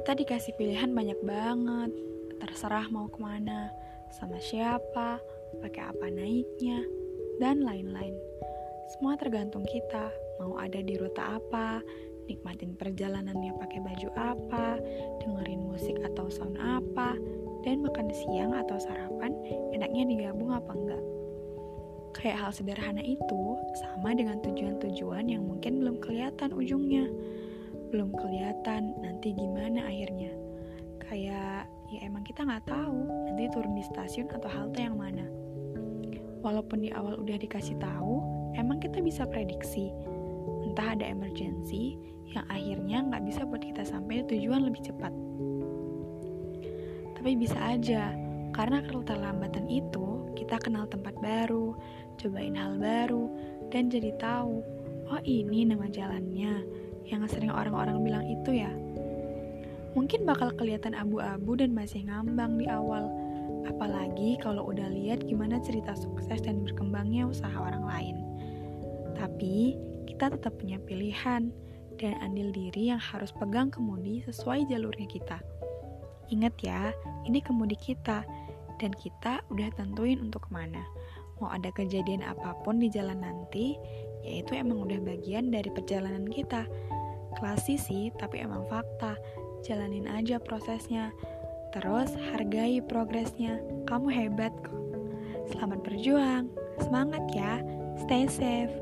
Kita dikasih pilihan banyak banget, terserah mau ke mana, sama siapa, pakai apa naiknya, dan lain-lain. Semua tergantung kita, mau ada di rute apa, nikmatin perjalanannya pakai baju apa, dengerin musik atau sound apa, dan makan siang atau sarapan enaknya digabung apa enggak. Kayak hal sederhana itu sama dengan tujuan-tujuan yang mungkin belum kelihatan ujungnya belum kelihatan nanti gimana akhirnya. Kayak ya emang kita nggak tahu nanti turun di stasiun atau halte yang mana. Walaupun di awal udah dikasih tahu, emang kita bisa prediksi. Entah ada emergency yang akhirnya nggak bisa buat kita sampai tujuan lebih cepat. Tapi bisa aja, karena keterlambatan itu, kita kenal tempat baru, cobain hal baru, dan jadi tahu, oh ini nama jalannya, yang sering orang-orang bilang itu ya. Mungkin bakal kelihatan abu-abu dan masih ngambang di awal, apalagi kalau udah lihat gimana cerita sukses dan berkembangnya usaha orang lain. Tapi kita tetap punya pilihan dan andil diri yang harus pegang kemudi sesuai jalurnya kita. Ingat ya, ini kemudi kita, dan kita udah tentuin untuk ke mana. Mau ada kejadian apa pun di jalan nanti, yaitu emang udah bagian dari perjalanan kita. Klasik sih, tapi emang fakta. Jalanin aja prosesnya. Terus hargai progresnya. Kamu hebat kok. Selamat berjuang. Semangat ya. Stay safe.